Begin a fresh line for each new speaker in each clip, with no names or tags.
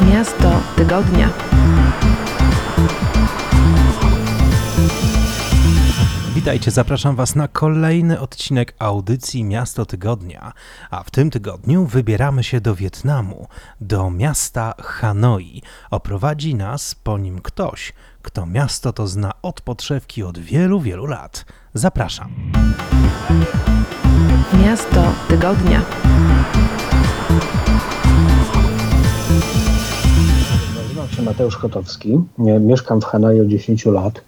Miasto tygodnia.
Witajcie, zapraszam Was na kolejny odcinek audycji Miasto Tygodnia. A w tym tygodniu wybieramy się do Wietnamu, do miasta Hanoi. Oprowadzi nas po nim ktoś, kto miasto to zna od podszewki od wielu, wielu lat. Zapraszam.
Miasto tygodnia.
Się Mateusz Kotowski. Mieszkam w Hanoi od 10 lat.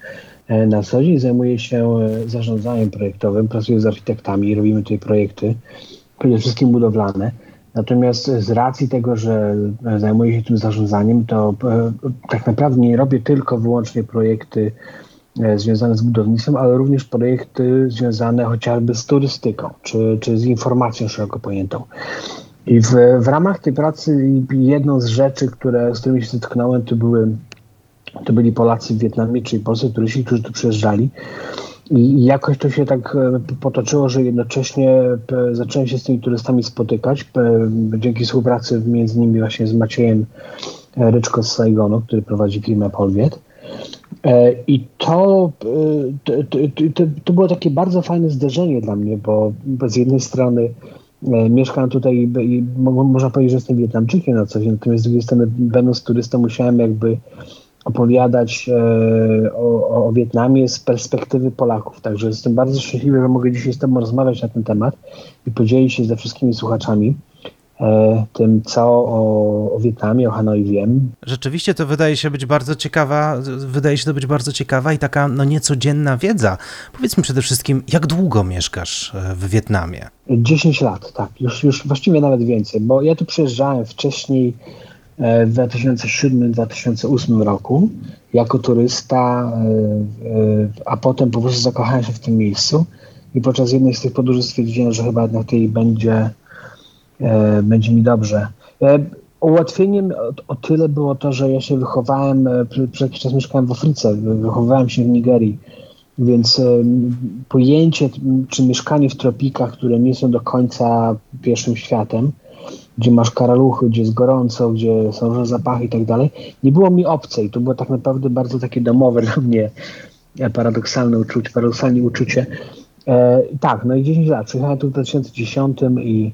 E, Na co dzień zajmuję się e, zarządzaniem projektowym, pracuję z architektami, robimy tutaj projekty, przede wszystkim budowlane. Natomiast z racji tego, że e, zajmuję się tym zarządzaniem, to tak naprawdę nie robię tylko wyłącznie projekty związane z budownictwem, ale również projekty związane chociażby z turystyką, czy, czy z informacją szeroko pojętą. I w, w ramach tej pracy jedną z rzeczy, które, z którymi się zetknąłem, to były to byli Polacy w Wietnamie, czyli polscy turyści, którzy tu przyjeżdżali. I jakoś to się tak e, potoczyło, że jednocześnie zacząłem się z tymi turystami spotykać dzięki współpracy między innymi właśnie z Maciejem e, Ryczko z Saigonu, który prowadzi firmę Polwiet. E, I to, to, to, to, było takie bardzo fajne zderzenie dla mnie, bo z jednej strony mieszkam tutaj i, i mo- można powiedzieć, że jestem Wietnamczykiem na co dzień, natomiast z drugiej strony będąc turystą musiałem jakby opowiadać e, o, o Wietnamie z perspektywy Polaków. Także jestem bardzo szczęśliwy, że mogę dzisiaj z Tobą rozmawiać na ten temat i podzielić się ze wszystkimi słuchaczami e, tym, co o, o Wietnamie, o Hanoi wiem.
Rzeczywiście to wydaje się być bardzo ciekawa, wydaje się to być bardzo ciekawa i taka no niecodzienna wiedza. Powiedz mi przede wszystkim, jak długo mieszkasz e, w Wietnamie?
10 lat, tak, już, już właściwie nawet więcej, bo ja tu przyjeżdżałem wcześniej e, w 2007-2008 roku jako turysta, e, e, a potem po prostu zakochałem się w tym miejscu i podczas jednej z tych podróży stwierdziłem, że chyba jednak tutaj będzie, e, będzie mi dobrze. E, Ułatwieniem o, tyle było to, że ja się wychowałem, e, pr- przez jakiś czas mieszkałem w Afryce, wy- wychowywałem się w Nigerii, więc pojęcie czy mieszkanie w tropikach, które nie są do końca pierwszym światem, gdzie masz karaluchy, gdzie jest gorąco, gdzie są zapachy i tak dalej, nie było mi obce i to było tak naprawdę bardzo takie domowe dla mnie e, paradoksalne uczucie, paradoksalnie uczucie. E, tak, no i 10 lat. Przyjechałem tu w 2010 i,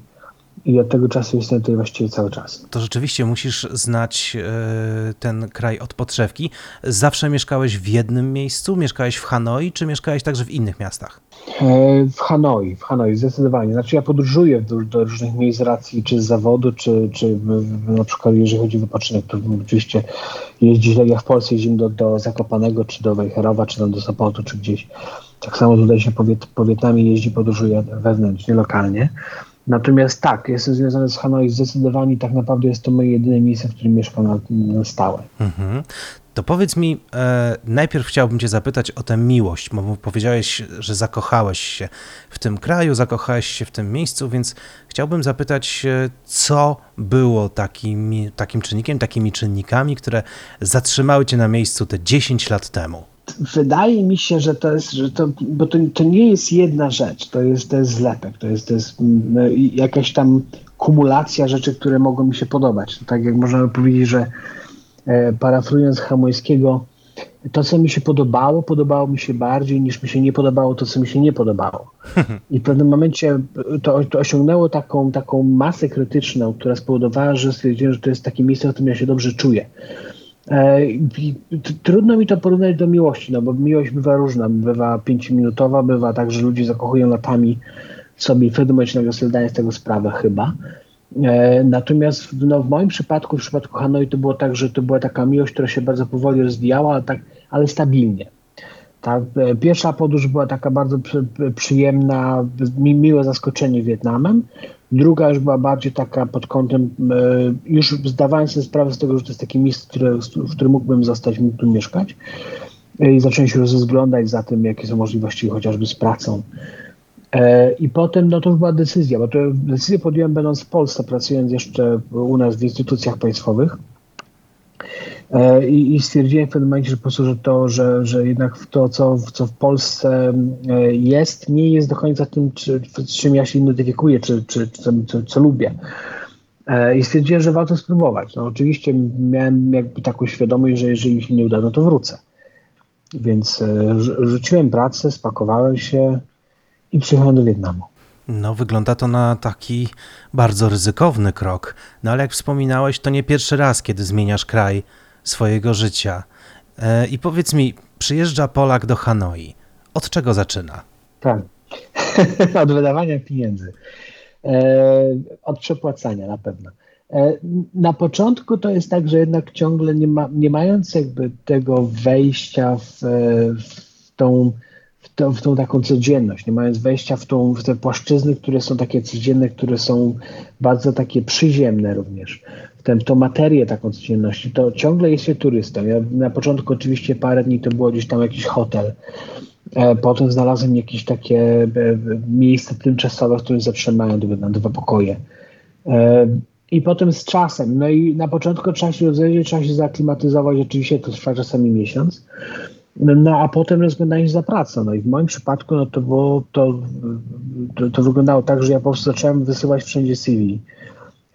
i od tego czasu jestem tutaj właściwie cały czas.
To rzeczywiście musisz znać e, ten kraj od podszewki. Zawsze mieszkałeś w jednym miejscu? Mieszkałeś w Hanoi, czy mieszkałeś także w innych miastach?
E, W Hanoi, w Hanoi zdecydowanie. Znaczy ja podróżuję do, do różnych miejsc racji, czy z zawodu, czy, czy na przykład jeżeli chodzi o wypoczynek, to oczywiście jeździć, jak w Polsce jeździmy do, do Zakopanego, czy do Wejherowa, czy tam do Sopotu, czy gdzieś. Tak samo tutaj się po, Wiet, po Wietnamie jeździ, podróżuje wewnętrznie, lokalnie. Natomiast tak, jestem związany z Hanoi zdecydowanie tak naprawdę jest to moje jedyne miejsce, w którym mieszkam na, na stałe.
Mhm. To powiedz mi, e, najpierw chciałbym Cię zapytać o tę miłość, bo powiedziałeś, że zakochałeś się w tym kraju, zakochałeś się w tym miejscu, więc chciałbym zapytać, e, co było takim, takim czynnikiem, takimi czynnikami, które zatrzymały Cię na miejscu te 10 lat temu.
Wydaje mi się, że to jest, że to, bo to, to nie jest jedna rzecz, to jest, to jest zlepek, to jest, to jest mm, i jakaś tam kumulacja rzeczy, które mogą mi się podobać. Tak jak można powiedzieć, że e, parafrując Hamońskiego, to co mi się podobało, podobało mi się bardziej niż mi się nie podobało to, co mi się nie podobało. I w pewnym momencie to, to osiągnęło taką, taką masę krytyczną, która spowodowała, że stwierdziłem, że to jest takie miejsce, w którym ja się dobrze czuję. E, Trudno mi to porównać do miłości, no bo miłość bywa różna. Bywa pięciominutowa, bywa tak, że ludzie zakochują latami sobie i w pewnym momencie nagle sobie zdają z tego sprawę chyba. E, Natomiast no, w moim przypadku, w przypadku Hanoi to było tak, że to była taka miłość, która się bardzo powoli rozwijała, ale, tak, ale stabilnie. Ta e, pierwsza podróż była taka bardzo przy, przy- przyjemna, mi, miłe zaskoczenie Wietnamem. Druga już była bardziej taka pod kątem, e, już zdawałem sobie sprawę z tego, że to jest takie miejsce, które, w którym mógłbym zostać, mógł tu mieszkać. E, I zacząłem się rozglądać za tym, jakie są możliwości chociażby z pracą. E, I potem no to już była decyzja, bo to decyzję podjąłem będąc w Polsce, pracując jeszcze u nas w instytucjach państwowych. E, I, I stwierdziłem w pewnym momencie, że po prostu, że to, że, że jednak to, co, co w Polsce e, jest, nie jest do końca tym, czy, z czym ja się identyfikuję, czy, czy, czy co, co, co lubię. E, I stwierdziłem, że warto spróbować. No, oczywiście miałem jakby taką świadomość, że jeżeli mi się nie uda, no to wrócę. Więc rzuciłem pracę, spakowałem się i przyjechałem do Wietnamu.
No, wygląda to na taki bardzo ryzykowny krok. No, ale jak wspominałeś, to nie pierwszy raz, kiedy zmieniasz kraj swojego życia. E, I powiedz mi, przyjeżdża Polak do Hanoi. Od czego zaczyna?
Tak. Od wydawania pieniędzy. E, od przepłacania na pewno. E, na początku to jest tak, że jednak ciągle nie, ma, nie mając jakby tego wejścia w, w tą w tą, w tą, taką codzienność, nie mając wejścia w, tą, w te płaszczyzny, które są takie codzienne, które są bardzo takie przyziemne również, w, tę, w tą materię taką codzienności, to ciągle jest się turystą. Ja na początku oczywiście parę dni to było gdzieś tam jakiś hotel, E, potem znalazłem jakieś takie e, miejsce tymczasowe, w którym zatrzymałem na dwa pokoje. E, I potem z czasem, no i na początku trzeba się rozejrzeć, trzeba się zaklimatyzować, oczywiście to trwa czasami miesiąc, no a potem rozglądanie za pracą. No i w moim przypadku no to było, to, to, to wyglądało tak, że ja po prostu zacząłem wysyłać wszędzie CV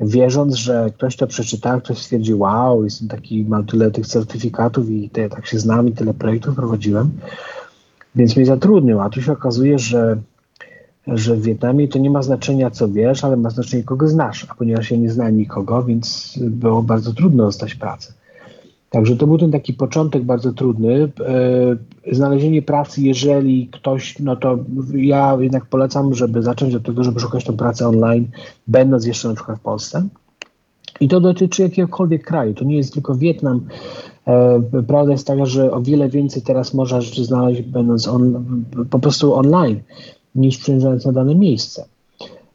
wierząc, że ktoś to przeczytał, ktoś stwierdzi, wow, jestem taki, mam tyle tych certyfikatów i te, tak się znam i tyle projektów prowadziłem, więc mnie zatrudnił, a tu się okazuje, że, że w Wietnamie to nie ma znaczenia, co wiesz, ale ma znaczenie, kogo znasz. A ponieważ ja nie znałem nikogo, więc było bardzo trudno dostać pracę. Także to był ten taki początek bardzo trudny. E, znalezienie pracy, jeżeli ktoś, no to ja jednak polecam, żeby zacząć od tego, żeby szukać tą pracę online, będąc jeszcze na przykład w Polsce. I to dotyczy jakiegokolwiek kraju. To nie jest tylko Wietnam. E, prawda jest taka, że o wiele więcej teraz można rzeczy znaleźć, będąc on, po prostu online, niż przyjeżdżając na dane miejsce.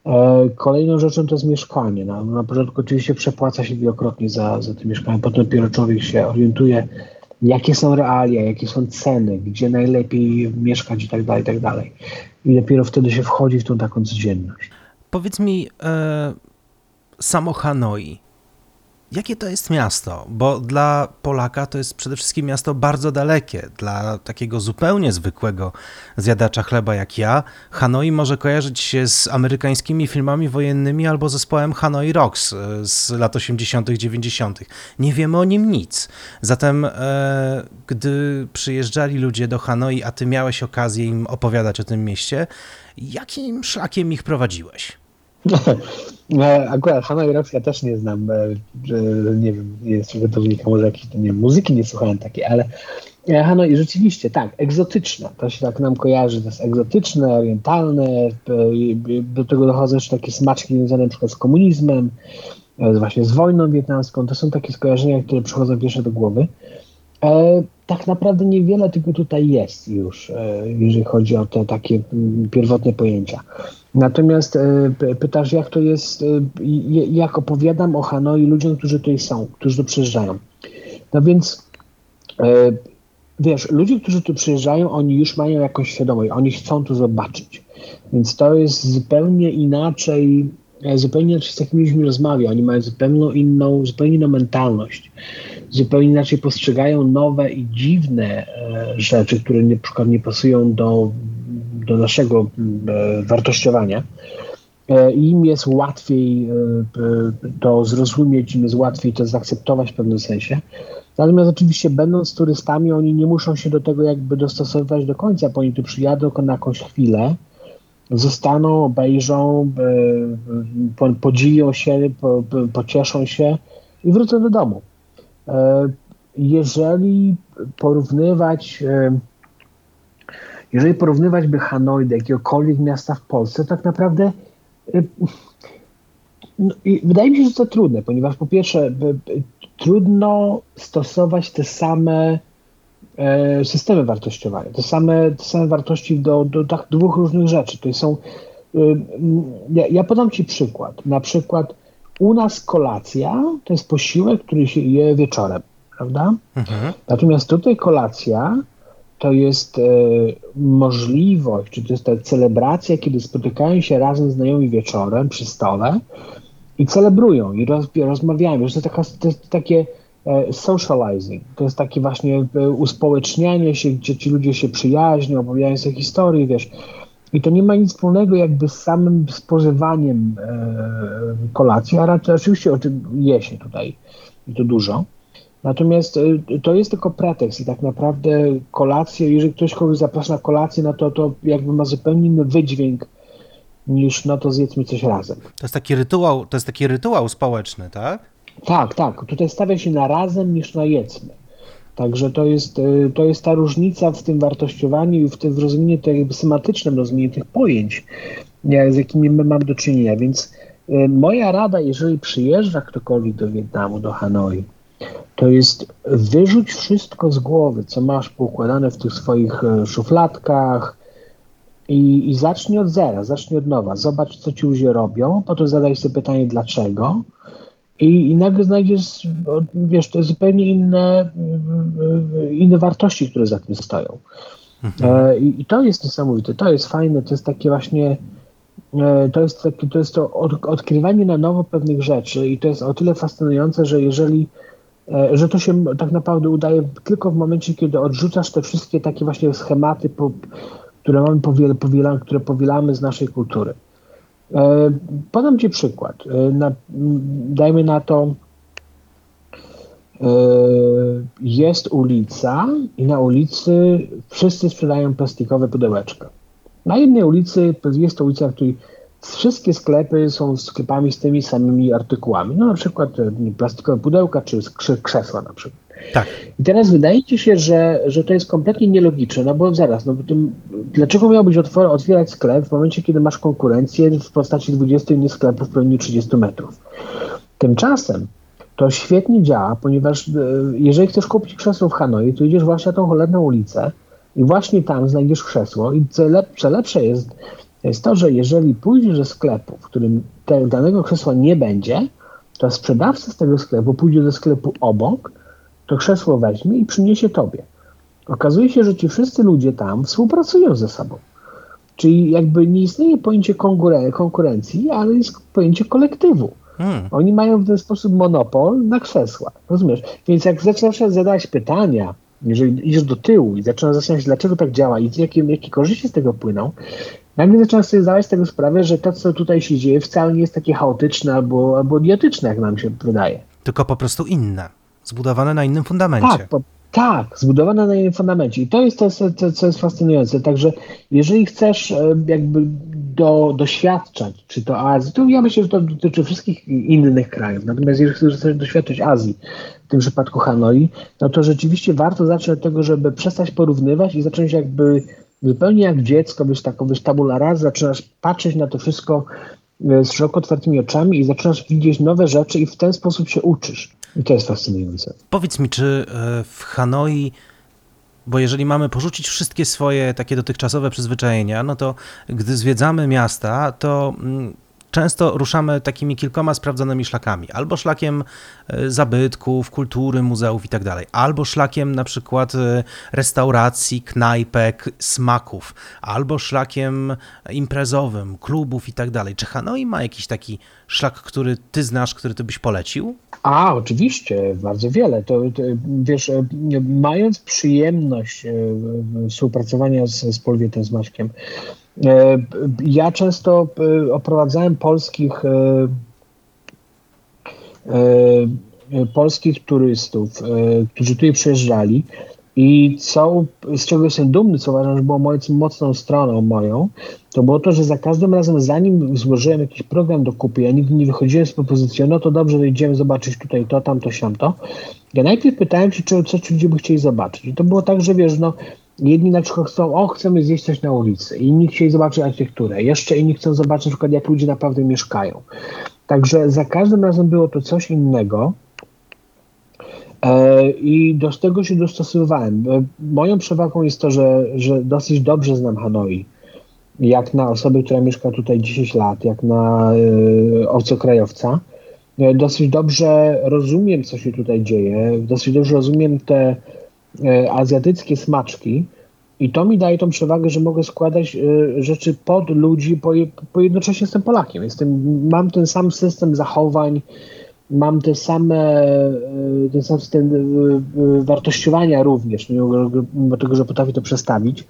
E, kolejną rzeczą to jest mieszkanie. Na, na początku oczywiście przepłaca się wielokrotnie za, za to mieszkanie, potem dopiero człowiek się orientuje, jakie są realia, jakie są ceny, gdzie najlepiej mieszkać i tak dalej, i tak dalej. I dopiero wtedy się wchodzi w tą taką codzienność.
Powiedz mi, e, samo Hanoi, Jakie to jest miasto? Bo dla Polaka to jest przede wszystkim miasto bardzo dalekie. Dla takiego zupełnie zwykłego zjadacza chleba jak ja, Hanoi może kojarzyć się z amerykańskimi filmami wojennymi albo zespołem Hanoi Rocks e, z lat 80., 90. Nie wiemy o nim nic. Zatem, e, gdy przyjeżdżali ludzie do Hanoi, a ty miałeś okazję im opowiadać o tym mieście, jakim szlakiem ich prowadziłeś?
E, akurat Hanoi Rocks ja też nie znam, e, nie wiem, jest to wynika może jakiejś, nie wiem, muzyki nie słuchałem takiej, ale e, Hanoi rzeczywiście, tak, egzotyczne, to się tak nam kojarzy, to jest egzotyczne, orientalne, do tego dochodzą jeszcze takie smaczki związane przykład z komunizmem, właśnie z wojną wietnamską, to są takie skojarzenia, które przychodzą pierwsze do głowy. Tak naprawdę niewiele tego tutaj jest już, jeżeli chodzi o te takie pierwotne pojęcia. Natomiast e, pytasz, jak to jest, e, jak opowiadam o Hanoi ludziom, którzy tutaj są, którzy tu przyjeżdżają. No więc e, wiesz, ludzie, którzy tu przyjeżdżają, oni już mają jakąś świadomość, oni chcą tu zobaczyć. Więc to jest zupełnie inaczej, zupełnie inaczej z takimi ludźmi rozmawia. Oni mają zupełnie inną, zupełnie inną mentalność. Zupełnie inaczej postrzegają nowe i dziwne rzeczy, które na przykład nie pasują do do naszego e, wartościowania. E, Im jest łatwiej e, to zrozumieć, im jest łatwiej to zaakceptować w pewnym sensie. Natomiast oczywiście będąc turystami, oni nie muszą się do tego jakby dostosowywać do końca, bo oni tu przyjadą na jakąś chwilę, zostaną, obejrzą, podziwią się, pocieszą się i wrócą do domu. Jeżeli porównywać jeżeli porównywać by Hanoi do jakiegokolwiek miasta w Polsce, tak naprawdę y, no, wydaje mi się, że to trudne, ponieważ po pierwsze trudno stosować te same e, systemy wartościowania, te same, te same wartości do, do tak dwóch różnych rzeczy. To są, ja, ja podam Ci przykład. Na przykład u nas kolacja to jest posiłek, który się je wieczorem, prawda? Mhm. Natomiast tutaj kolacja to jest e, możliwość, czy to jest ta celebracja, kiedy spotykają się razem znajomi wieczorem przy stole i celebrują i roz, rozmawiają. To jest, taka, to jest takie e, socializing, to jest takie właśnie e, uspołecznianie się, gdzie ci ludzie się przyjaźnią, opowiadają sobie historii, wiesz. I to nie ma nic wspólnego jakby z samym spożywaniem e, kolacji, a raczej oczywiście o tym je się tutaj i to dużo. Natomiast e, to jest tylko pretekst i tak naprawdę kolację, jeżeli ktoś kogoś zaprasza na kolację, no to to jakby ma zupełnie inny wydźwięk niż no to zjedzmy coś razem.
To jest taki rytuał, to jest taki rytuał społeczny, tak?
Tak, tak. Tutaj stawia się na razem niż na jedzmy. Także to jest, y, to jest ta różnica w tym wartościowaniu i w tym rozumieniu, to jakby sematycznym rozumieniu tych pojęć, z jakimi my mamy do czynienia. Więc y, moja rada, jeżeli przyjeżdża ktokolwiek do Wietnamu, do Hanoi, to jest wyrzuć wszystko z głowy, co masz poukładane w tych swoich szufladkach i, i zacznij od zera, zacznij od nowa. Zobacz, co ci ludzie robią, potem zadaj sobie pytanie, dlaczego i, I nagle znajdziesz, wiesz, to zupełnie inne, inne wartości, które za tym stoją. Mhm. I, I, to jest niesamowite, to jest fajne, to jest takie właśnie, e, to jest, takie, to, jest to od, odkrywanie na nowo pewnych rzeczy i to jest o tyle fascynujące, że jeżeli, e, że to się tak naprawdę udaje tylko w momencie, kiedy odrzucasz te wszystkie takie właśnie schematy, które mamy powiel, powielane, które powielamy z naszej kultury. E, podam Ci przykład. E, na, dajmy na to, e, jest ulica i na ulicy wszyscy sprzedają plastikowe pudełeczka. Na jednej ulicy jest to ulica, w której wszystkie sklepy są sklepami z tymi samymi artykułami. No na przykład plastikowe pudełka czy krzesła na przykład.
Tak.
I teraz wydaje ci się, że, że to jest kompletnie nielogiczne, no bo zaraz, no tym, dlaczego miałbyś otwor- otwierać sklep w momencie, kiedy masz konkurencję w postaci 20 innych sklepów w pełni 30 metrów? Tymczasem to świetnie działa, ponieważ e, jeżeli chcesz kupić krzesło w Hanoi, to idziesz właśnie na tą cholerną ulicę i właśnie tam znajdziesz krzesło i co lepsze, lepsze jest, jest to, że jeżeli pójdziesz do sklepu, w którym tego danego krzesła nie będzie, to sprzedawca z tego sklepu pójdzie do sklepu obok, to krzesło weźmie i przyniesie tobie. Okazuje się, że ci wszyscy ludzie tam współpracują ze sobą. Czyli jakby nie istnieje pojęcie konkurencji, ale jest pojęcie kolektywu. Hmm. Oni mają w ten sposób monopol na krzesła. Rozumiesz? Więc jak zaczynasz zadawać pytania, jeżeli idziesz do tyłu i zaczynasz zastanawiać, dlaczego tak działa i jakie, jakie korzyści z tego płyną, nagle zaczynasz sobie zdawać z tego sprawę, że to, co tutaj się dzieje, wcale nie jest takie chaotyczne albo, albo idiotyczne, jak nam się wydaje.
Tylko po prostu inne zbudowane na innym fundamencie.
Tak, po, tak, zbudowane na innym fundamencie. I to jest to, co, co jest fascynujące. Także jeżeli chcesz e, jakby do, doświadczać, czy to Azji, to ja myślę, że to dotyczy wszystkich innych krajów. Natomiast jeżeli chcesz doświadczać Azji, w tym przypadku Hanoi, no to rzeczywiście warto zacząć od tego, żeby przestać porównywać i zacząć jakby zupełnie jak dziecko, wiesz, taką wiesz, tabula raz, zaczynasz patrzeć na to wszystko e, z szeroko otwartymi oczami i zaczynasz widzieć nowe rzeczy i w ten sposób się uczysz. I to jest fascynujące.
Powiedz mi, czy e, w Hanoi bo jeżeli mamy porzucić wszystkie swoje takie dotychczasowe przyzwyczajenia, no to gdy zwiedzamy miasta, to mm, często ruszamy takimi kilkoma sprawdzonymi szlakami. Albo szlakiem e, zabytków, kultury, muzeów i tak dalej, albo szlakiem na przykład e, restauracji, knajpek, smaków, albo szlakiem imprezowym, klubów i tak dalej. Czy Hanoi ma jakiś taki szlak, który ty znasz, który ty byś polecił?
A, oczywiście, bardzo wiele. To, to wiesz, e, mając przyjemność współpracowania z, z Polwietem, z Maćkiem, E, ja często e, oprowadzałem polskich e, polskich turystów, którzy tutaj przyjeżdżali i co, z czego jestem dumny, co uważam, że było moją mocną stroną moją, to było to, że za każdym razem, zanim złożyłem jakiś program do kupy, ja nigdy nie wychodziłem z propozycją, no to dobrze, to idziemy zobaczyć tutaj to, tamto, siamto. Ja najpierw pytałem się, czy, co ci ludzie by chcieli zobaczyć. I to było tak, że wiesz, no Jedni na przykład chcą, o, chcemy zjeść coś na ulicy, inni chcieli zobaczyć architekturę, jeszcze inni chcą zobaczyć na przykład, jak ludzie naprawdę mieszkają. Także za każdym razem było to coś innego. E, I do tego się dostosowywałem. E, moją przewagą jest to, że, że dosyć dobrze znam Hanoi. Jak na osobę, która mieszka tutaj 10 lat, jak na y, obcokrajowca. Dosyć dobrze rozumiem, co się tutaj dzieje. Dosyć dobrze rozumiem te E, azjatyckie smaczki. I to mi daje tą przewagę, że mogę składać e, rzeczy pod ludzi, bo, bo jednocześnie jestem Polakiem. Jestem, mam ten sam system zachowań, mam te same, e, ten sam system wartościowania również, mimo tego, że potrafię to przestawić.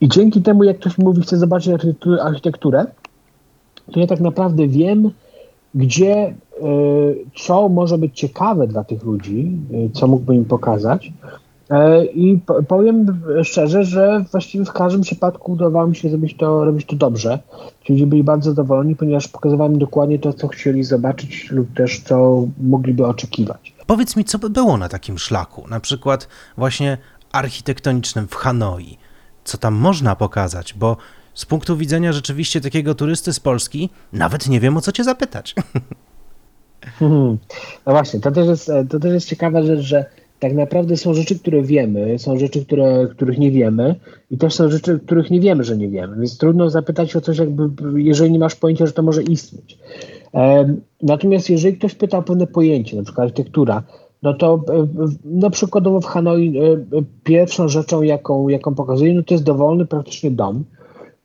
I dzięki temu, jak ktoś mówi, chce zobaczyć architekturę, to ja tak naprawdę wiem, gdzie, co może być ciekawe dla tych ludzi, co mógłbym im pokazać. I powiem szczerze, że właściwie w każdym przypadku udawało mi się zrobić to, robić to dobrze. Ci ludzie byli bardzo zadowoleni, ponieważ pokazywałem dokładnie to, co chcieli zobaczyć lub też co mogliby oczekiwać.
Powiedz mi, co by było na takim szlaku, na przykład właśnie architektonicznym w Hanoi? Co tam można pokazać? Bo z punktu widzenia rzeczywiście takiego turysty z Polski, nawet nie wiem o co cię zapytać.
Hmm. No właśnie, to też, jest, to też jest ciekawa rzecz, że tak naprawdę są rzeczy, które wiemy, są rzeczy, które, których nie wiemy i też są rzeczy, których nie wiemy, że nie wiemy, więc trudno zapytać o coś, jakby, jeżeli nie masz pojęcia, że to może istnieć. Natomiast jeżeli ktoś pyta o pewne pojęcie, na przykład architektura, no to no przykładowo w Hanoi pierwszą rzeczą, jaką, jaką pokazuje, no to jest dowolny praktycznie dom,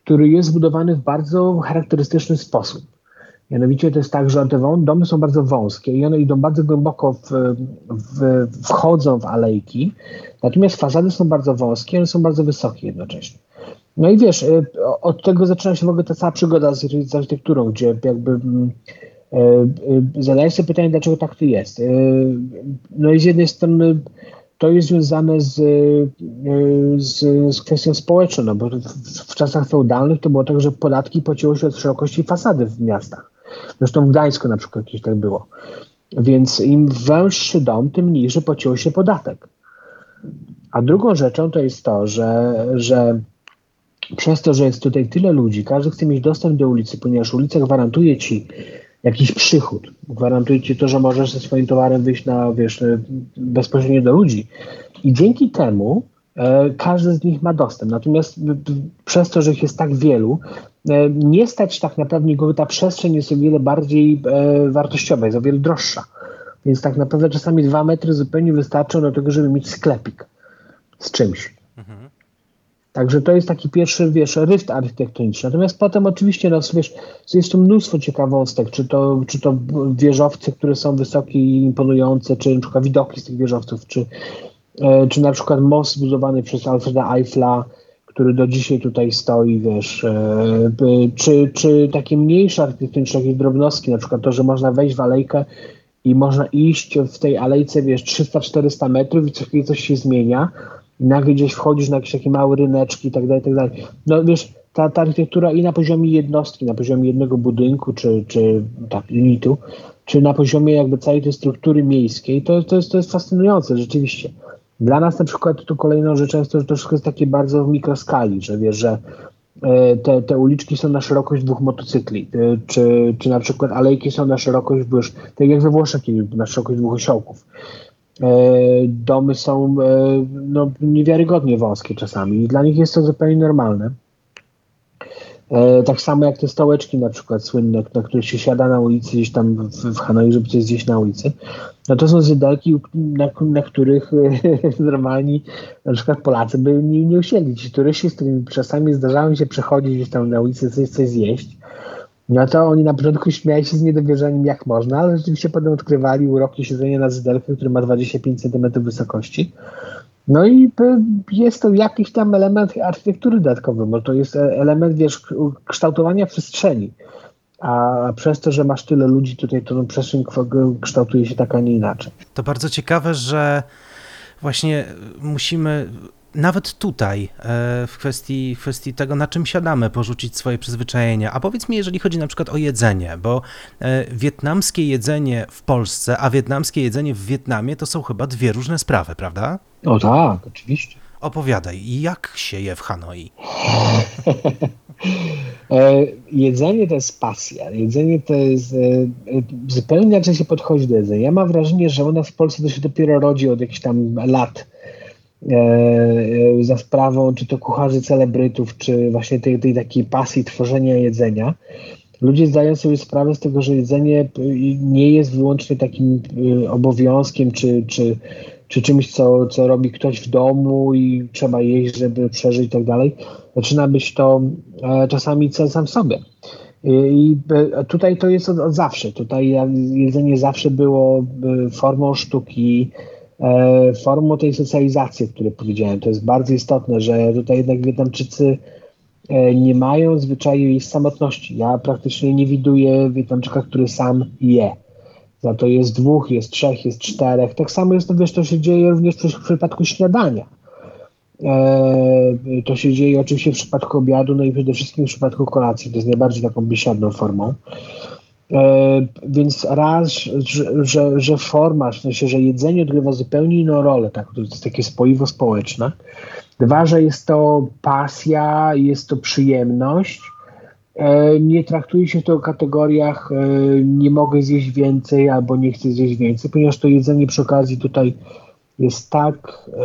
który jest zbudowany w bardzo charakterystyczny sposób. Mianowicie to jest tak, że te domy są bardzo wąskie i one idą bardzo głęboko, w, w, wchodzą w alejki, natomiast fasady są bardzo wąskie, one są bardzo wysokie jednocześnie. No i wiesz, od tego zaczyna się w ogóle ta cała przygoda z, z architekturą, gdzie jakby zadajesz sobie pytanie, dlaczego tak to jest. No i z jednej strony to jest związane z, z, z kwestią społeczną, no bo w, w czasach feudalnych to było tak, że podatki płaciło się od szerokości fasady w miastach. Zresztą w Gdańsku na przykład jakieś tak było. Więc im węższy dom, tym mniejszy płaciło się podatek. A drugą rzeczą to jest to, że, że przez to, że jest tutaj tyle ludzi, każdy chce mieć dostęp do ulicy, ponieważ ulica gwarantuje ci jakiś przychód, gwarantuje ci to, że możesz ze swoim towarem wyjść na, wiesz, bezpośrednio do ludzi. I dzięki temu każdy z nich ma dostęp. Natomiast przez to, że ich jest tak wielu, e, nie stać tak naprawdę nikogo, ta przestrzeń jest o wiele bardziej e, wartościowa, jest o wiele droższa. Więc tak naprawdę czasami dwa metry zupełnie wystarczą do tego, żeby mieć sklepik z czymś. Także to jest taki pierwszy, wiesz, ryft architektoniczny. Natomiast potem oczywiście, no, wiesz, jest tu mnóstwo ciekawostek, czy to, czy to wieżowce, które są wysokie i imponujące, czy na przykład widoki z tych wieżowców, czy, e, czy na przykład most zbudowany przez Alfreda Eiffla, który do dzisiaj tutaj stoi, wiesz, e, czy, czy takie mniejsze architektoniczne, jakieś drobnostki, na przykład to, że można wejść w alejkę i można iść w tej alejce, wiesz, 300-400 metrów i co chwilę coś się zmienia, i nagle gdzieś wchodzisz na jakieś takie małe ryneczki i tak dalej, tak dalej. No wiesz, ta, ta architektura i na poziomie jednostki, na poziomie jednego budynku, czy, czy tak, unitu, czy na poziomie jakby całej tej struktury miejskiej, to, to, jest, to jest fascynujące rzeczywiście. Dla nas na przykład tu kolejną rzeczą jest to, że to wszystko jest takie bardzo w mikroskali, że wiesz, że e, te, te uliczki są na szerokość dwóch motocykli, e, czy, czy na przykład alejki są na szerokość, wiesz, tak jak we Włoszech, na szerokość dwóch osiołków. E, domy są no, niewiarygodnie wąskie czasami i dla nich jest to zupełnie normalne. E, tak samo jak te stołeczki na przykład słynne, na których się siada na ulicy gdzieś tam w, w Hanoi, żeby coś zjeść na ulicy. No to są zjedelki, na, na których normalni na przykład Polacy by nie, nie usiedli. Ci turyści, z którymi czasami zdarzało się przechodzić gdzieś tam na ulicy, coś, coś zjeść, no to oni na początku śmiali się z niedowierzaniem jak można, ale rzeczywiście potem odkrywali uroki siedzenia na zydelkę, który ma 25 cm wysokości. No i jest to jakiś tam element architektury dodatkowy, bo to jest e, element, wiesz, kształtowania przestrzeni. A przez to, że masz tyle ludzi tutaj, to przestrzeń kształtuje się tak, a nie inaczej.
To bardzo ciekawe, że właśnie musimy nawet tutaj, e, w kwestii, w kwestii tego, na czym siadamy, porzucić swoje przyzwyczajenia. A powiedz mi, jeżeli chodzi na przykład o jedzenie, bo e, wietnamskie jedzenie w Polsce, a wietnamskie jedzenie w Wietnamie to są chyba dwie różne sprawy, prawda?
O tak, oczywiście.
Opowiadaj, jak się je w Hanoi?
E, jedzenie to jest pasja. Jedzenie to jest. Zupełnie inaczej się podchodzi do jedzenia. Ja mam wrażenie, że ona w Polsce to się dopiero rodzi od jakichś tam lat za sprawą czy to kucharzy celebrytów, czy właśnie tej, tej takiej pasji tworzenia jedzenia, ludzie zdają sobie sprawę z tego, że jedzenie nie jest wyłącznie takim e, obowiązkiem, czy, czy, czy czymś, co, co robi ktoś w domu i trzeba jeść, żeby przeżyć i tak dalej. Zaczyna być to czasami cel sam w sobie. I tutaj to jest od, od zawsze. Tutaj jedzenie zawsze było formą sztuki, e, formą tej socjalizacji, o której powiedziałem. To jest bardzo istotne, że tutaj jednak Wietnamczycy e, nie mają zwyczaju jej samotności. Ja praktycznie nie widuję Wietnamczyka, który sam je. Za to jest dwóch, jest trzech, jest czterech. Tak samo jest to, wiesz, to się dzieje również w przypadku śniadania. E, to się dzieje oczywiście w przypadku obiadu, no i przede wszystkim w przypadku kolacji. To jest najbardziej taką biesiadną formą. E, więc raz, że, że, że forma, w sensie, że jedzenie odgrywa zupełnie inną rolę, tak, to jest takie spoiwo społeczne. Dwa, że jest to pasja, jest to przyjemność. E, nie traktuje się to o kategoriach nie mogę zjeść więcej albo nie chcę zjeść więcej, ponieważ to jedzenie przy okazji tutaj jest tak e,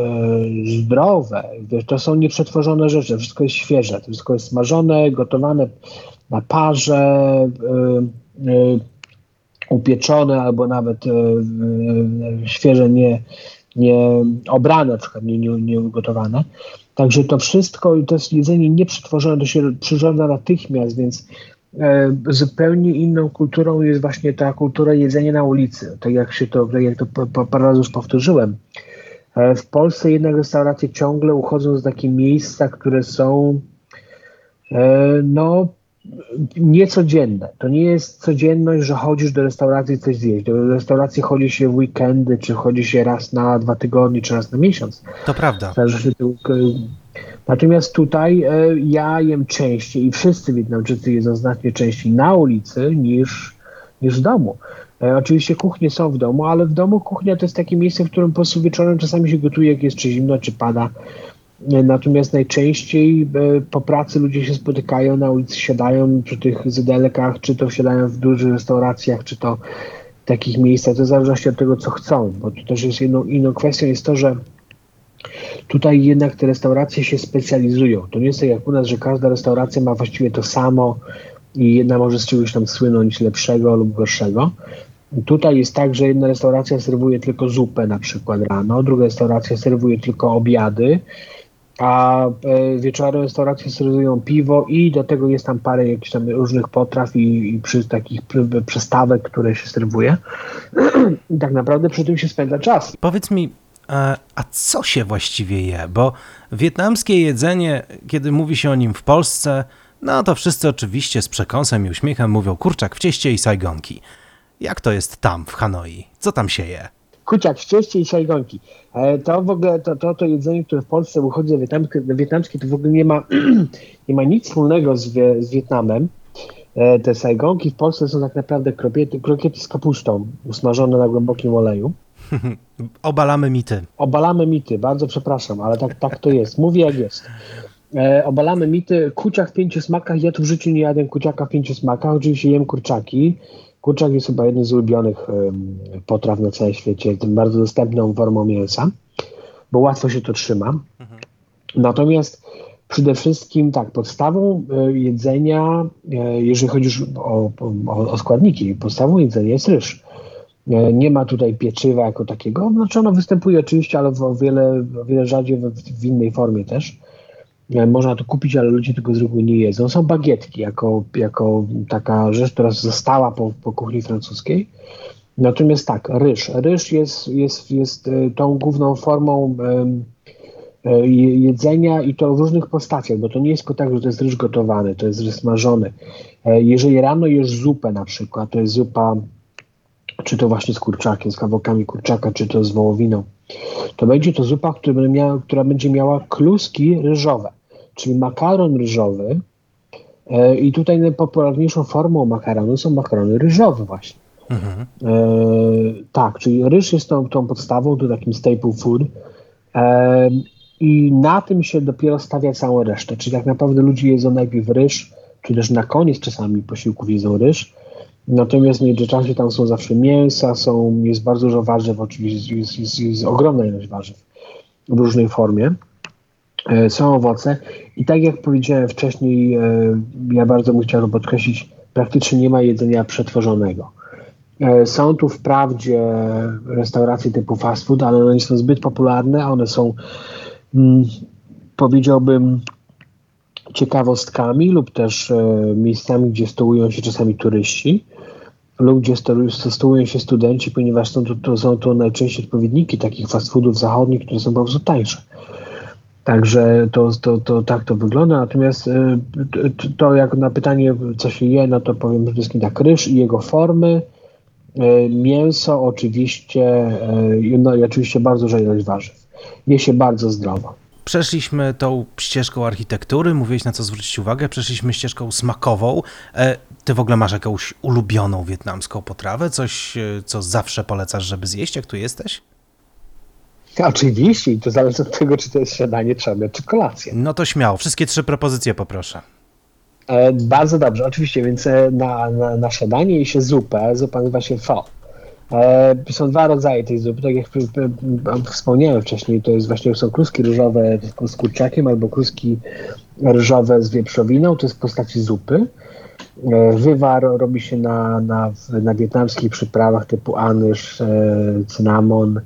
zdrowe, to są nieprzetworzone rzeczy, wszystko jest świeże, to wszystko jest smażone, gotowane na parze, e, e, upieczone albo nawet e, e, świeże, nie, nie obrane, na przykład nie, nie, nie ugotowane. Także to wszystko, to jest jedzenie nieprzetworzone, to się przyrządza natychmiast, więc E, zupełnie inną kulturą jest właśnie ta kultura jedzenia na ulicy. Tak jak się to, tak jak to parę razy już powtórzyłem. E, w Polsce jednak restauracje ciągle uchodzą z takie miejsca, które są e, no niecodzienne. To nie jest codzienność, że chodzisz do restauracji i coś zjeść. Do restauracji chodzi się w weekendy, czy chodzi się raz na dwa tygodnie, czy raz na miesiąc.
To prawda.
Natomiast tutaj e, ja jem częściej i wszyscy Wietnamczycy jedzą znacznie częściej na ulicy niż, niż w domu. E, oczywiście kuchnie są w domu, ale w domu kuchnia to jest takie miejsce, w którym po prostu wieczorem czasami się gotuje, jak jest czy zimno, czy pada. E, natomiast najczęściej po pracy ludzie się spotykają na ulicy, siadają przy tych zydelkach, czy to siadają w dużych restauracjach, czy to w takich miejscach. To w zależności od tego, co chcą, bo to też jest jedną inną kwestią jest to, że Tutaj jednak te restauracje się specjalizują. To nie jest tak jak u nas, że każda restauracja ma właściwie to samo i jedna może z czegoś tam słynąć lepszego lub gorszego. Tutaj jest tak, że jedna restauracja serwuje tylko zupę na przykład rano, druga restauracja serwuje tylko obiady, a e, wieczorem restauracje serwują piwo i do tego jest tam parę jakichś tam różnych potraw i, i przy takich przystawek, które się serwuje. I tak naprawdę przy tym się spędza czas.
Powiedz mi, E, a co się właściwie je? Bo wietnamskie jedzenie, kiedy mówi się o nim w Polsce, no to wszyscy oczywiście z przekąsem i uśmiechem mówią kurczak w cieście i sajgonki. Jak to jest tam, w Hanoi? Co tam się je?
Kurczak w cieście i sajgonki. E, to w ogóle, to, to, to jedzenie, które w Polsce uchodzi za wietnamskie, wietnamskie to w ogóle nie ma, nie ma nic wspólnego z, z Wietnamem. E, te sajgonki w Polsce są tak naprawdę krokiety, krokiety z kapustą, usmażone na głębokim oleju.
Obalamy mity.
Obalamy mity, bardzo przepraszam, ale tak, tak to jest. Mówię jak jest. E, obalamy mity. Kuciak w pięciu smakach. Ja tu w życiu nie jadłem kuciaka w pięciu smakach. Oczywiście jem kurczaki. Kurczak jest chyba jednym z ulubionych potraw na całym świecie. Tym bardzo dostępną formą mięsa, bo łatwo się to trzyma. Mhm. Natomiast przede wszystkim tak, podstawą e, jedzenia, e, jeżeli chodzi już o, o, o składniki, podstawą jedzenia jest ryż. E, nie ma tutaj pieczywa jako takiego. Znaczy ono występuje oczywiście, ale o wiele, o wiele rzadziej w, w innej formie też. E, można to kupić, ale ludzie tego z reguły nie jedzą. Są bagietki jako, jako taka rzecz, która została po, po kuchni francuskiej. Natomiast tak, ryż. Ryż jest, jest, jest e, tą główną formą jedzenia i to w różnych postaciach, bo to nie jest tylko tak, że to jest ryż gotowany, to jest ryż smażony. Jeżeli rano jesz zupę na przykład, to jest zupa czy to właśnie z kurczakiem, z kawałkami kurczaka, czy to z wołowiną, to będzie to zupa, która, miała, która będzie miała kluski ryżowe, czyli makaron ryżowy. E, I tutaj najpopularniejszą formą makaronu są makarony ryżowe właśnie. Mhm. E, tak, czyli ryż jest tą, tą podstawą, to takim staple food. E, I na tym się dopiero stawia całą resztę. Czyli tak naprawdę ludzie jedzą najpierw ryż, czy też na koniec czasami posiłków jedzą ryż, Natomiast w międzyczasie tam są zawsze mięsa, są, jest bardzo dużo warzyw, oczywiście jest, jest, jest ogromna ilość warzyw w różnej formie. E, są owoce i tak jak powiedziałem wcześniej, e, ja bardzo bym chciał podkreślić, praktycznie nie ma jedzenia przetworzonego. E, są tu wprawdzie restauracje typu fast food, ale one nie są zbyt popularne, one są mm, powiedziałbym ciekawostkami lub też miejscami, gdzie stołują się czasami turyści lub gdzie sto- stołują się studenci, ponieważ są to, to, są to najczęściej odpowiedniki takich fast foodów zachodnich, które są prostu tańsze. Także to, to, to tak to wygląda. Natomiast e, to, jak na pytanie, co się je, no to powiem przede wszystkim tak, ryż i jego formy, e, mięso oczywiście, e, no i oczywiście bardzo duża ilość warzyw. Je się bardzo zdrowo.
Przeszliśmy tą ścieżką architektury, mówiłeś na co zwrócić uwagę, przeszliśmy ścieżką smakową. E, Ty w ogóle masz jakąś ulubioną wietnamską potrawę? Coś, co zawsze polecasz, żeby zjeść, jak tu jesteś?
Oczywiście i to zależy od tego, czy to jest śniadanie, trzeba czy kolacja.
No to śmiało, wszystkie trzy propozycje poproszę.
E, bardzo dobrze, oczywiście, więc e, na, na, na śniadanie je się zupę, zupa nazywa się pho. E, są dwa rodzaje tej zupy, tak jak wspomniałem wcześniej, to jest właśnie są kluski ryżowe z kurczakiem albo kluski ryżowe z wieprzowiną, to jest w postaci zupy. E, Wywar robi się na, na, na wietnamskich przyprawach typu anyż, e, cynamon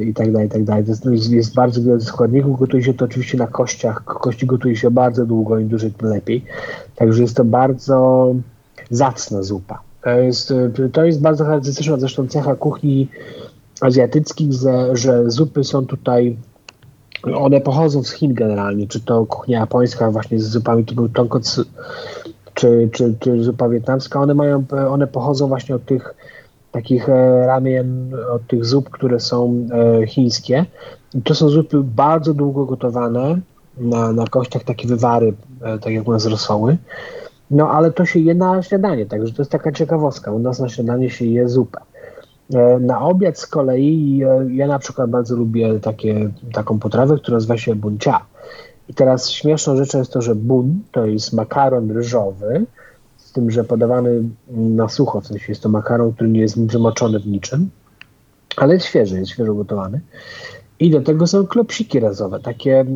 i tak dalej, i tak dalej. Jest, jest, bardzo wiele składników, gotuje się to oczywiście na kościach. Kości gotuje się bardzo długo, im dłużej tym lepiej. Także jest to bardzo zacna zupa. To jest, e, to jest bardzo charakterystyczna zresztą cecha kuchni azjatyckich, że, że zupy są tutaj one pochodzą z Chin generalnie, czy to kuchnia japońska właśnie z zupami typu tonkotsu, czy, czy, czy zupa wietnamska, one mają, one pochodzą właśnie od tych takich e, ramien, od tych zup, które są e, chińskie. To są zupy bardzo długo gotowane na, na kościach, takie wywary, e, tak jak u nas rosoły. No ale to się je na śniadanie, także to jest taka ciekawostka. U nas na śniadanie się je zupę. Na obiad z kolei ja na przykład bardzo lubię takie, taką potrawę, która nazywa się buncia. I teraz śmieszną rzeczą jest to, że bun to jest makaron ryżowy, tym, że podawany na sucho, w sensie jest to makaron, który nie jest wymoczony w niczym, ale jest świeży, jest świeżo gotowany. I do tego są klopsiki razowe, takie e,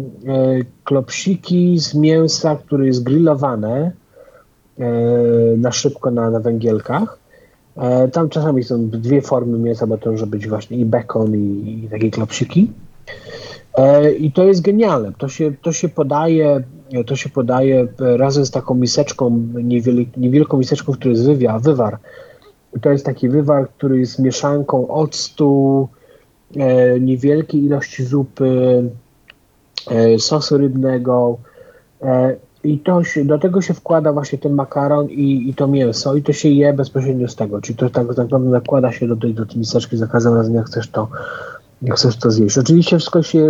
klopsiki z mięsa, które jest grillowane e, na szybko na, na węgielkach. E, Tam czasami są dwie formy mięsa, bo to może być właśnie i bekon, i, i takie klopsiki. E, I to jest genialne. To się, to się podaje, to się podaje razem z taką miseczką, niewiel, niewielką miseczką, w której jest wywia, wywar. I To jest taki wywar, który jest mieszanką octu, e, niewielkiej ilości zupy, e, sosu rybnego. E, I to się, do tego się wkłada właśnie ten makaron i, i to mięso i to się je bezpośrednio z tego. Czyli to tak, tak naprawdę nakłada się do tej, do tej miseczki za każdym razem, jak chcesz to, jak chcesz to zjeść. Oczywiście wszystko się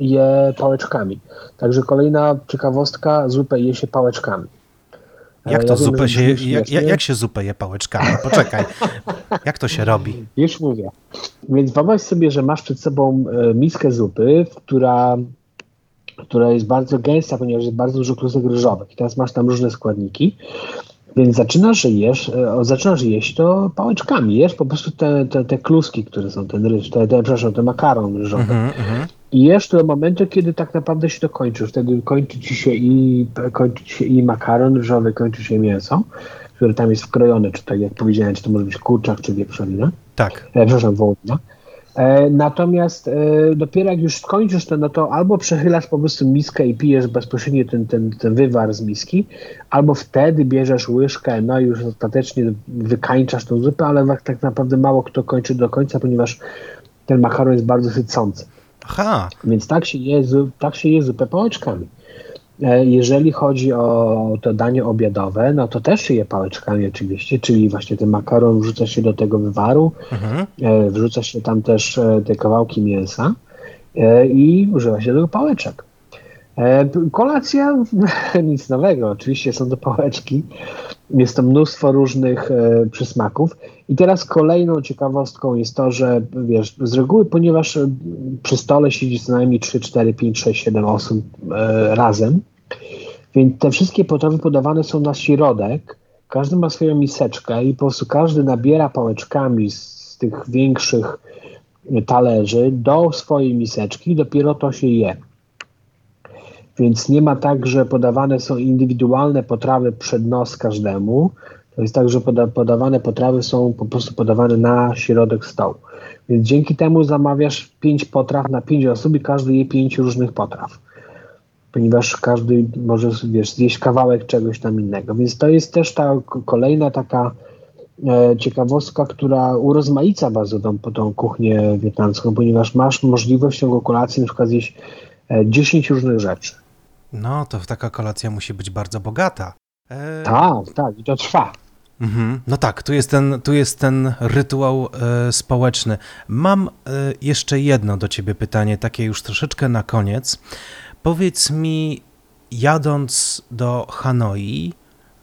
je pałeczkami. Także kolejna ciekawostka, zupę je się pałeczkami. E,
Jak to
ja wiem,
zupę
że
się, jak, jak, jak się zupę je pałeczkami? Poczekaj, jak to się robi?
Już mówię. Więc wyobraź sobie, że masz przed sobą e, miskę zupy, która, która jest bardzo gęsta, ponieważ jest bardzo dużo klusek ryżowych. I teraz masz tam różne składniki. Więc zaczynasz jesz, e, zaczynasz jeść to pałeczkami. Jesz po prostu te, te, te kluski, które są, ten ryż, te, te, przepraszam, ten makaron ryżowy.
Mhm, mhm.
I jesz do momentu, kiedy tak naprawdę się to kończy. Wtedy kończy ci się i, kończy ci się i makaron ryżowy, kończy się mięso, które tam jest wkrojone, czy tak jak powiedziałem, czy to może być kurczak, czy wieprzowina
Tak.
e, przepraszam, wołowina. E, natomiast e, dopiero jak już skończysz to, no to albo przechylasz po prostu miskę i pijesz bezpośrednio ten, ten, ten wywar z miski, albo wtedy bierzesz łyżkę, no i już ostatecznie wykańczasz tą zupę, ale tak, tak naprawdę mało kto kończy do końca, ponieważ ten makaron jest bardzo sycący.
Aha,
Więc tak się je, tak się je zupę pałeczkami. E, Jeżeli chodzi o to danie obiadowe, no to też się je pałeczkami oczywiście, czyli właśnie ten makaron wrzuca się do tego wywaru,
mhm.
e, wrzuca się tam też e, te kawałki mięsa i używa się do tego pałeczek. Kolacja, nic nowego, oczywiście są to pałeczki. Jest to mnóstwo różnych e, przysmaków. I teraz kolejną ciekawostką jest to, że wiesz, z reguły, ponieważ e, przy stole siedzi co najmniej 3, 4, 5, 6, 7 osób e, razem, więc te wszystkie potrawy podawane są na środek. Każdy ma swoją miseczkę i po prostu każdy nabiera pałeczkami z, z tych większych talerzy do swojej miseczki dopiero to się je. Więc nie ma tak, że podawane są indywidualne potrawy przed nos każdemu. To jest tak, że poda podawane potrawy są po prostu podawane na środek stołu. Więc dzięki temu zamawiasz pięć potraw na pięć osób i każdy je pięć różnych potraw. ponieważ każdy może, wiesz, zjeść kawałek czegoś tam innego. Więc to jest też ta kolejna taka e, ciekawostka, która urozmaica bardzo tą, tą kuchnię wietnamską, ponieważ masz możliwość ciągu kolacji na przykład zjeść e, 10 różnych rzeczy.
No, to taka kolacja musi być bardzo bogata. E,
Tak, tak, i to trwa.
Mhm. No tak, tu jest ten, tu jest ten rytuał e, społeczny. Mam e, jeszcze jedno do ciebie pytanie, takie już troszeczkę na koniec. Powiedz mi, jadąc do Hanoi,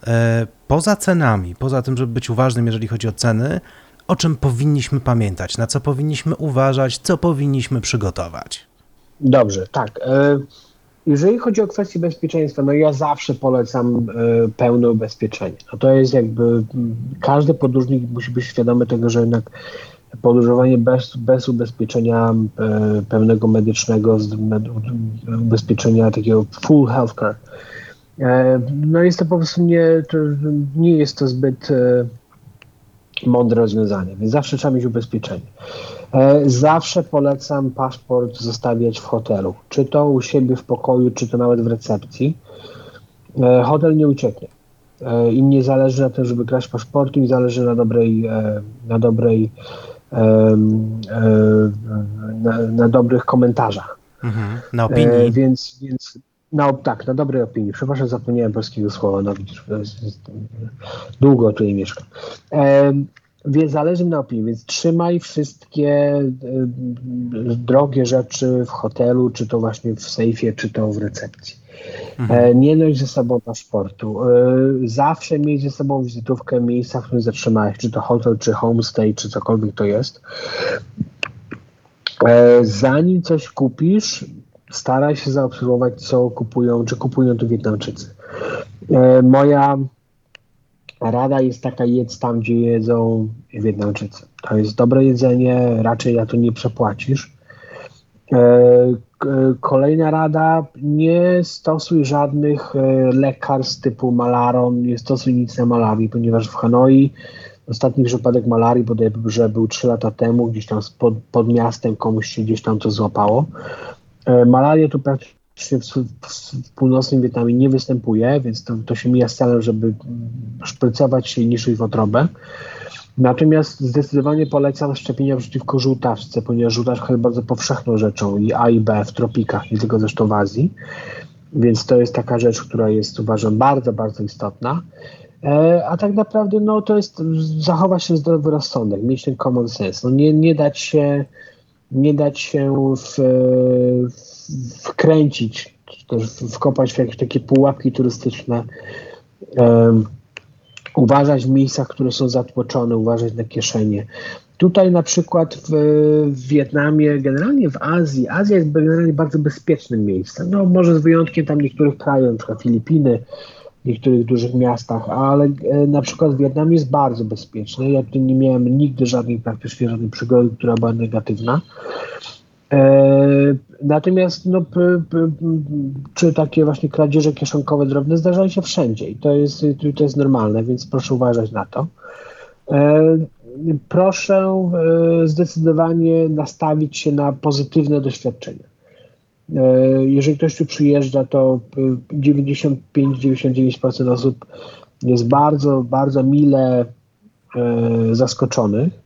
e, poza cenami, poza tym, żeby być uważnym, jeżeli chodzi o ceny, o czym powinniśmy pamiętać, na co powinniśmy uważać, co powinniśmy przygotować?
Dobrze, tak. Jeżeli chodzi o kwestię bezpieczeństwa, no ja zawsze polecam e, pełne ubezpieczenie. No to jest jakby, każdy podróżnik musi być świadomy tego, że jednak podróżowanie bez, bez ubezpieczenia e, pełnego medycznego, ubezpieczenia takiego full healthcare, e, no jest to po prostu nie, nie jest to zbyt mądre rozwiązanie, więc zawsze trzeba mieć ubezpieczenie. E, Zawsze polecam paszport zostawiać w hotelu, czy to u siebie w pokoju, czy to nawet w recepcji. E, Hotel nie ucieknie. E, Im nie zależy na tym, żeby kraść paszportu, im zależy na dobrej, na dobrej, na, na dobrych komentarzach.
Mhm. Na opinii.
więc, więc no tak, na dobrej opinii. Przepraszam, zapomniałem polskiego słowa. No widzisz, długo tutaj mieszkam. Więc zależy mi na opinii, więc trzymaj wszystkie e, drogie rzeczy w hotelu, czy to właśnie w sejfie, czy to w recepcji. E, nie noś ze sobą paszportu. E, zawsze miej ze sobą wizytówkę miejsca, w którym zatrzymałeś, czy to hotel, czy homestay, czy cokolwiek to jest. E, zanim coś kupisz, staraj się zaobserwować, co kupują, czy kupują tu Wietnamczycy. Moja rada jest taka, jedz tam, gdzie jedzą Wietnamczycy. To jest dobre jedzenie, raczej na to nie przepłacisz. E, Kolejna rada, nie stosuj żadnych e, lekarstw typu malaron, nie stosuj nic na malarii, ponieważ w Hanoi ostatni przypadek malarii bodajże był 3 lata temu, gdzieś tam pod, pod miastem komuś się gdzieś tam to złapało. E, Malaria tu praktycznie w, północnym Wietnamie nie występuje, więc to, to się mija z celem, żeby szprycować się niż w wątrobę. Natomiast zdecydowanie polecam szczepienia przeciwko żółtaczce, ponieważ żółtaczka jest bardzo powszechną rzeczą i A i B w tropikach, nie tylko zresztą w Azji. Więc to jest taka rzecz, która jest uważam bardzo, bardzo istotna. E, A tak naprawdę no, to jest zachować się zdrowy rozsądek, mieć ten common sense. No, nie, nie dać się nie dać się w, w, wkręcić, czy też wkopać w jakieś takie pułapki turystyczne. Em, uważać w miejscach, które są zatłoczone, uważać na kieszenie. Tutaj na przykład w, w Wietnamie, generalnie w Azji, Azja jest generalnie bardzo bezpiecznym miejscem. No może z wyjątkiem tam niektórych krajów, na przykład Filipiny, w niektórych dużych miastach, ale e, na przykład w Wietnamie jest bardzo bezpieczny. Ja tu nie miałem nigdy żadnej praktycznie żadnej przygody, która była negatywna. E, natomiast no, czy takie właśnie kradzieże kieszonkowe drobne zdarzają się wszędzie i to jest, to jest normalne, więc proszę uważać na to. E, proszę e, zdecydowanie nastawić się na pozytywne doświadczenia. E, Jeżeli ktoś tu przyjeżdża, to e, 95-99% osób jest bardzo, bardzo mile zaskoczonych,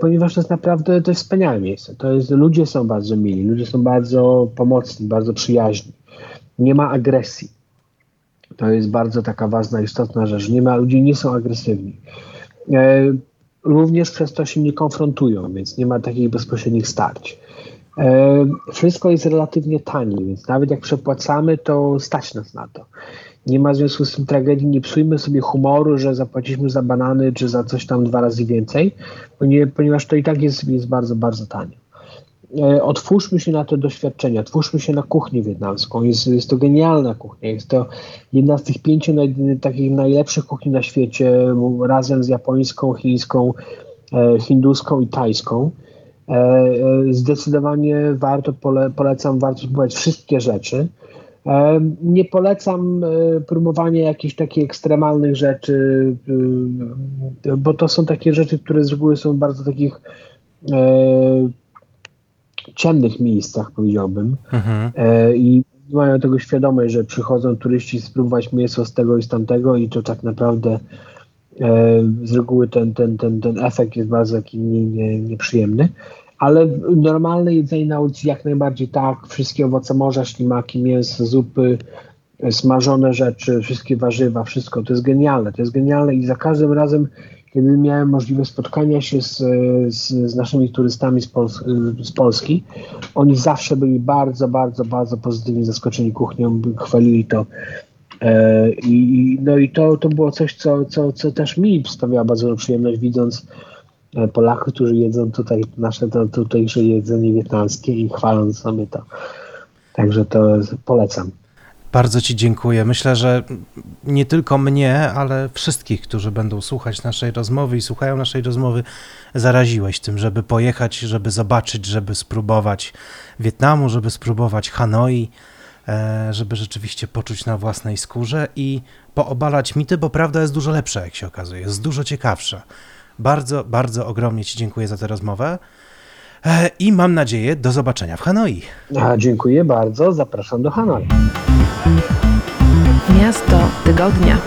ponieważ to jest naprawdę to jest wspaniałe miejsce. To jest, ludzie są bardzo mili, ludzie są bardzo pomocni, bardzo przyjaźni. Nie ma agresji. To jest bardzo taka ważna, istotna rzecz. Nie ma, ludzie nie są agresywni. E, Również przez to się nie konfrontują, więc nie ma takich bezpośrednich starć. E, Wszystko jest relatywnie tanie, więc nawet jak przepłacamy, to stać nas na to. Nie ma w związku z tym tragedii, nie psujmy sobie humoru, że zapłaciliśmy za banany czy za coś tam dwa razy więcej, ponie- ponieważ to i tak jest, jest bardzo, bardzo tanie. Otwórzmy się na te doświadczenia, otwórzmy się na kuchnię wietnamską. Jest, jest to genialna kuchnia. Jest to jedna z tych pięciu naj, takich najlepszych kuchni na świecie, razem z japońską, chińską, e, hinduską i tajską. E, e, Zdecydowanie warto, pole, polecam, warto spróbować wszystkie rzeczy. E, Nie polecam e, próbowania jakichś takich ekstremalnych rzeczy, e, bo to są takie rzeczy, które z reguły są w bardzo takich ciemnych miejscach, powiedziałbym.
Mhm.
I mają tego świadomość, że przychodzą turyści spróbować mięso z tego i z tamtego i to tak naprawdę z reguły ten, ten, ten, ten efekt jest bardzo taki nie, nie, nieprzyjemny. Ale normalne jedzenie na ulicy jak najbardziej tak, wszystkie owoce morza, ślimaki, mięso, zupy, e, smażone rzeczy, wszystkie warzywa, wszystko, to jest genialne, to jest genialne. I za każdym razem, kiedy miałem możliwość spotkania się z, z, z naszymi turystami z, z Polski, oni zawsze byli bardzo, bardzo, bardzo pozytywnie zaskoczeni kuchnią, chwalili to. E, I, no i to, to było coś, co, co, co też mi sprawiało bardzo przyjemność, widząc Polaków, którzy jedzą tutaj nasze to, tutejsze jedzenie wietnamskie i chwaląc sobie to. Także to polecam.
Bardzo Ci dziękuję. Myślę, że nie tylko mnie, ale wszystkich, którzy będą słuchać naszej rozmowy i słuchają naszej rozmowy, zaraziłeś tym, żeby pojechać, żeby zobaczyć, żeby spróbować Wietnamu, żeby spróbować Hanoi, e, żeby rzeczywiście poczuć na własnej skórze i poobalać mity, bo prawda jest dużo lepsza, jak się okazuje, jest dużo ciekawsza. Bardzo, bardzo ogromnie Ci dziękuję za tę rozmowę e, i mam nadzieję do zobaczenia w Hanoi.
A, dziękuję bardzo, zapraszam do Hanoi.
Miasto tygodnia.